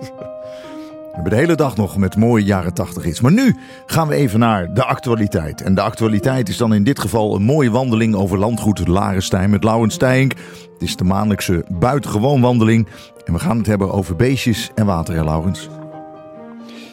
We hebben de hele dag nog met mooie jaren 80 iets. Maar nu gaan we even naar de actualiteit. En de actualiteit is dan in dit geval een mooie wandeling over landgoed Larenstein met Laurens Stijnk. Het is de maandelijkse buitengewoon wandeling. En we gaan het hebben over beestjes en water, hè, Laurens?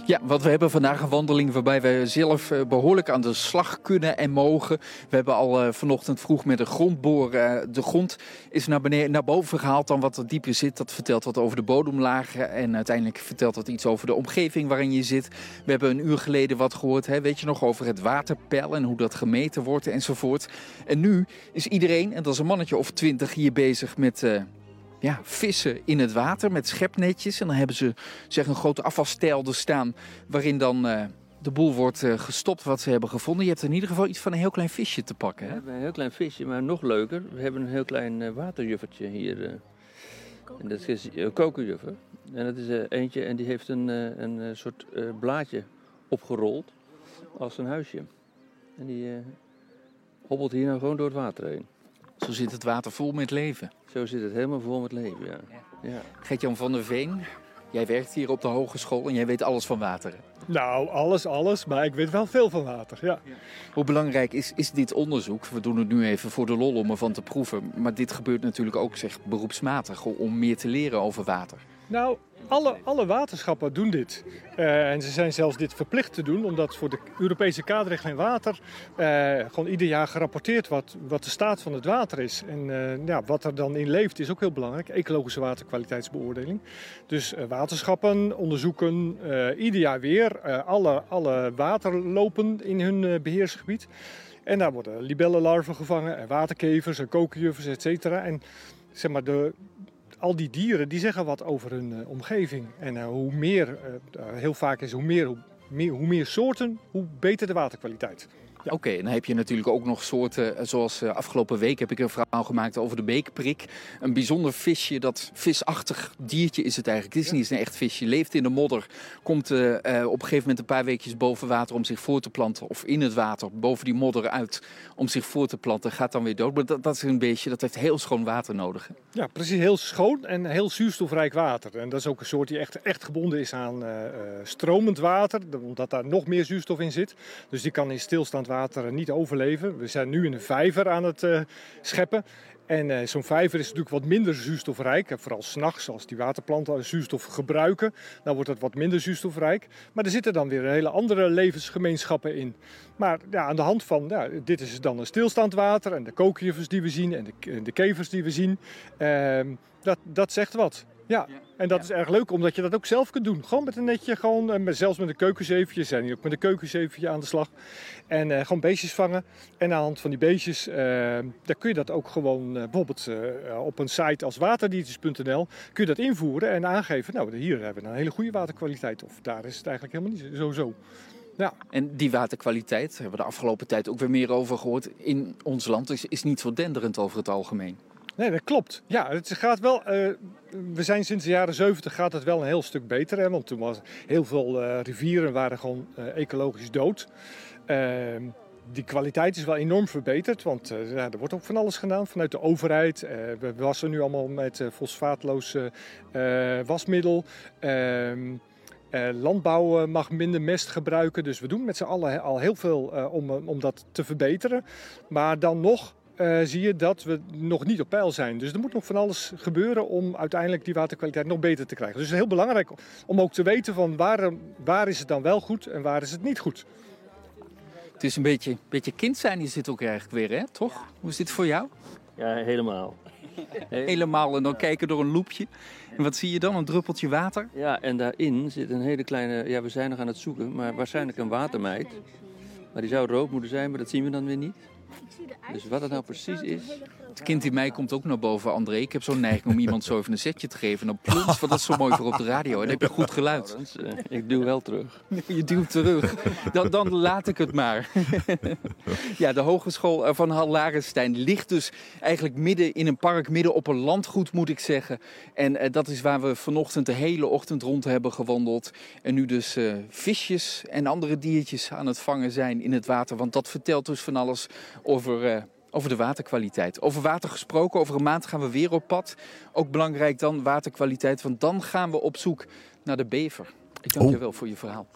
Ja, want we hebben vandaag een wandeling waarbij we zelf eh, behoorlijk aan de slag kunnen en mogen. We hebben al eh, vanochtend vroeg met een grondboor. Eh, de grond is naar, naar boven gehaald dan wat er dieper zit. Dat vertelt wat over de bodemlagen en uiteindelijk vertelt dat iets over de omgeving waarin je zit. We hebben een uur geleden wat gehoord, hè, weet je nog, over het waterpeil en hoe dat gemeten wordt enzovoort. En nu is iedereen, en dat is een mannetje of twintig, hier bezig met ja, vissen in het water met schepnetjes. En dan hebben ze zeg, een grote afvalstijl er staan waarin dan uh, de boel wordt uh, gestopt wat ze hebben gevonden. Je hebt in ieder geval iets van een heel klein visje te pakken. Hè? We hebben een heel klein visje, maar nog leuker. We hebben een heel klein uh, waterjuffertje hier. en dat is een kokerjuffer. En dat is eentje en die heeft een, een soort blaadje opgerold als een huisje. En die hobbelt hier nou gewoon door het water heen. Zo zit het water vol met leven. Zo zit het helemaal vol met leven, ja. ja. Gert-Jan van der Veen, jij werkt hier op de hogeschool en jij weet alles van water. Nou, alles, alles, maar ik weet wel veel van water, ja. Hoe belangrijk is, is dit onderzoek? We doen het nu even voor de lol om ervan te proeven. Maar dit gebeurt natuurlijk ook zeg, beroepsmatig om meer te leren over water. Nou, alle, alle waterschappen doen dit. Uh, en ze zijn zelfs dit verplicht te doen, omdat voor de Europese kaderrichtlijn water uh, gewoon ieder jaar gerapporteerd wordt wat de staat van het water is. En uh, ja, wat er dan in leeft is ook heel belangrijk, ecologische waterkwaliteitsbeoordeling. Dus waterschappen onderzoeken ieder jaar weer alle, alle waterlopen in hun beheersgebied. En daar worden libellenlarven gevangen en waterkevers en kokerjuffers, et cetera. En zeg maar, de, al die dieren die zeggen wat over hun uh, omgeving. En uh, hoe meer, uh, heel vaak is hoe meer, hoe meer soorten, hoe beter de waterkwaliteit. Oké, okay, dan heb je natuurlijk ook nog soorten, eh, zoals uh, afgelopen week heb ik een verhaal gemaakt over de beekprik. Een bijzonder visje, dat visachtig diertje is het eigenlijk. Het is niet een echt visje, leeft in de modder, komt uh, op een gegeven moment een paar weekjes boven water om zich voor te planten. Of in het water, boven die modder uit, om zich voor te planten, gaat dan weer dood. Maar dat, dat is een beestje, dat heeft heel schoon water nodig. Ja, precies, heel schoon en heel zuurstofrijk water. En dat is ook een soort die echt, echt gebonden is aan stromend water, omdat daar nog meer zuurstof in zit. Dus die kan in stilstand water niet overleven. We zijn nu in een vijver aan het uh, scheppen. En uh, zo'n vijver is natuurlijk wat minder zuurstofrijk. Vooral s'nachts, als die waterplanten zuurstof gebruiken, dan wordt het wat minder zuurstofrijk. Maar er zitten dan weer hele andere levensgemeenschappen in. Maar ja, aan de hand van, ja, dit is dan een stilstandwater en de kookjuffers die we zien en de, de kevers die we zien, uh, dat, dat zegt wat. Ja, en dat is erg leuk omdat je dat ook zelf kunt doen. Gewoon met een netje, gewoon, en zelfs met een keukenzeefje. zijn hier ook met een keukenzeefje aan de slag. En uh, gewoon beestjes vangen. En aan de hand van die beestjes, uh, daar kun je dat ook gewoon, uh, bijvoorbeeld op een site als waterdiertjes.nl, kun je dat invoeren en aangeven. Nou, hier hebben we een hele goede waterkwaliteit. Of daar is het eigenlijk helemaal niet zo. zo. Ja. En die waterkwaliteit, daar hebben we de afgelopen tijd ook weer meer over gehoord, in ons land is, is niet zo denderend over het algemeen. Nee, dat klopt. Ja, het gaat wel. Uh, we zijn sinds de jaren 70 gaat het wel een heel stuk beter. Hè, want toen was heel veel uh, rivieren waren gewoon uh, ecologisch dood. Ehm, die kwaliteit is wel enorm verbeterd, want er wordt ook van alles gedaan vanuit de overheid. we wassen nu allemaal met fosfaatloos wasmiddel. Ehm, landbouw mag minder mest gebruiken, dus we doen met z'n allen al heel veel om, om dat te verbeteren. Maar dan nog uh, zie je dat we nog niet op peil zijn. Dus er moet nog van alles gebeuren om uiteindelijk die waterkwaliteit nog beter te krijgen. Dus het is heel belangrijk om ook te weten van waar, waar is het dan wel goed en waar is het niet goed. Het is een beetje, beetje kind zijn, je zit ook eigenlijk weer, hè? toch? Hoe is dit voor jou? Ja, helemaal. helemaal en dan kijken door een loepje. En wat zie je dan? Een druppeltje water? Ja, en daarin zit een hele kleine, ja we zijn nog aan het zoeken, maar waarschijnlijk een watermeid. Maar die zou rood moeten zijn, maar dat zien we dan weer niet. Dus wat het nou precies is. Het kind in mij komt ook naar boven, André. Ik heb zo'n neiging om iemand zo even een setje te geven. En dan plons, want dat is zo mooi voor op de radio. En dan heb je goed geluid. Eh, ik duw wel terug. Je duwt terug. Dan, dan laat ik het maar. Ja, de Hogeschool van Hal Larenstein ligt dus eigenlijk midden in een park, midden op een landgoed moet ik zeggen. En uh, dat is waar we vanochtend de hele ochtend rond hebben gewandeld. En nu dus uh, visjes en andere diertjes aan het vangen zijn in het water. Want dat vertelt dus van alles over, uh, over de waterkwaliteit. Over water gesproken, over een maand gaan we weer op pad. Ook belangrijk dan waterkwaliteit, want dan gaan we op zoek naar de bever. Ik dank Oh. je wel voor je verhaal.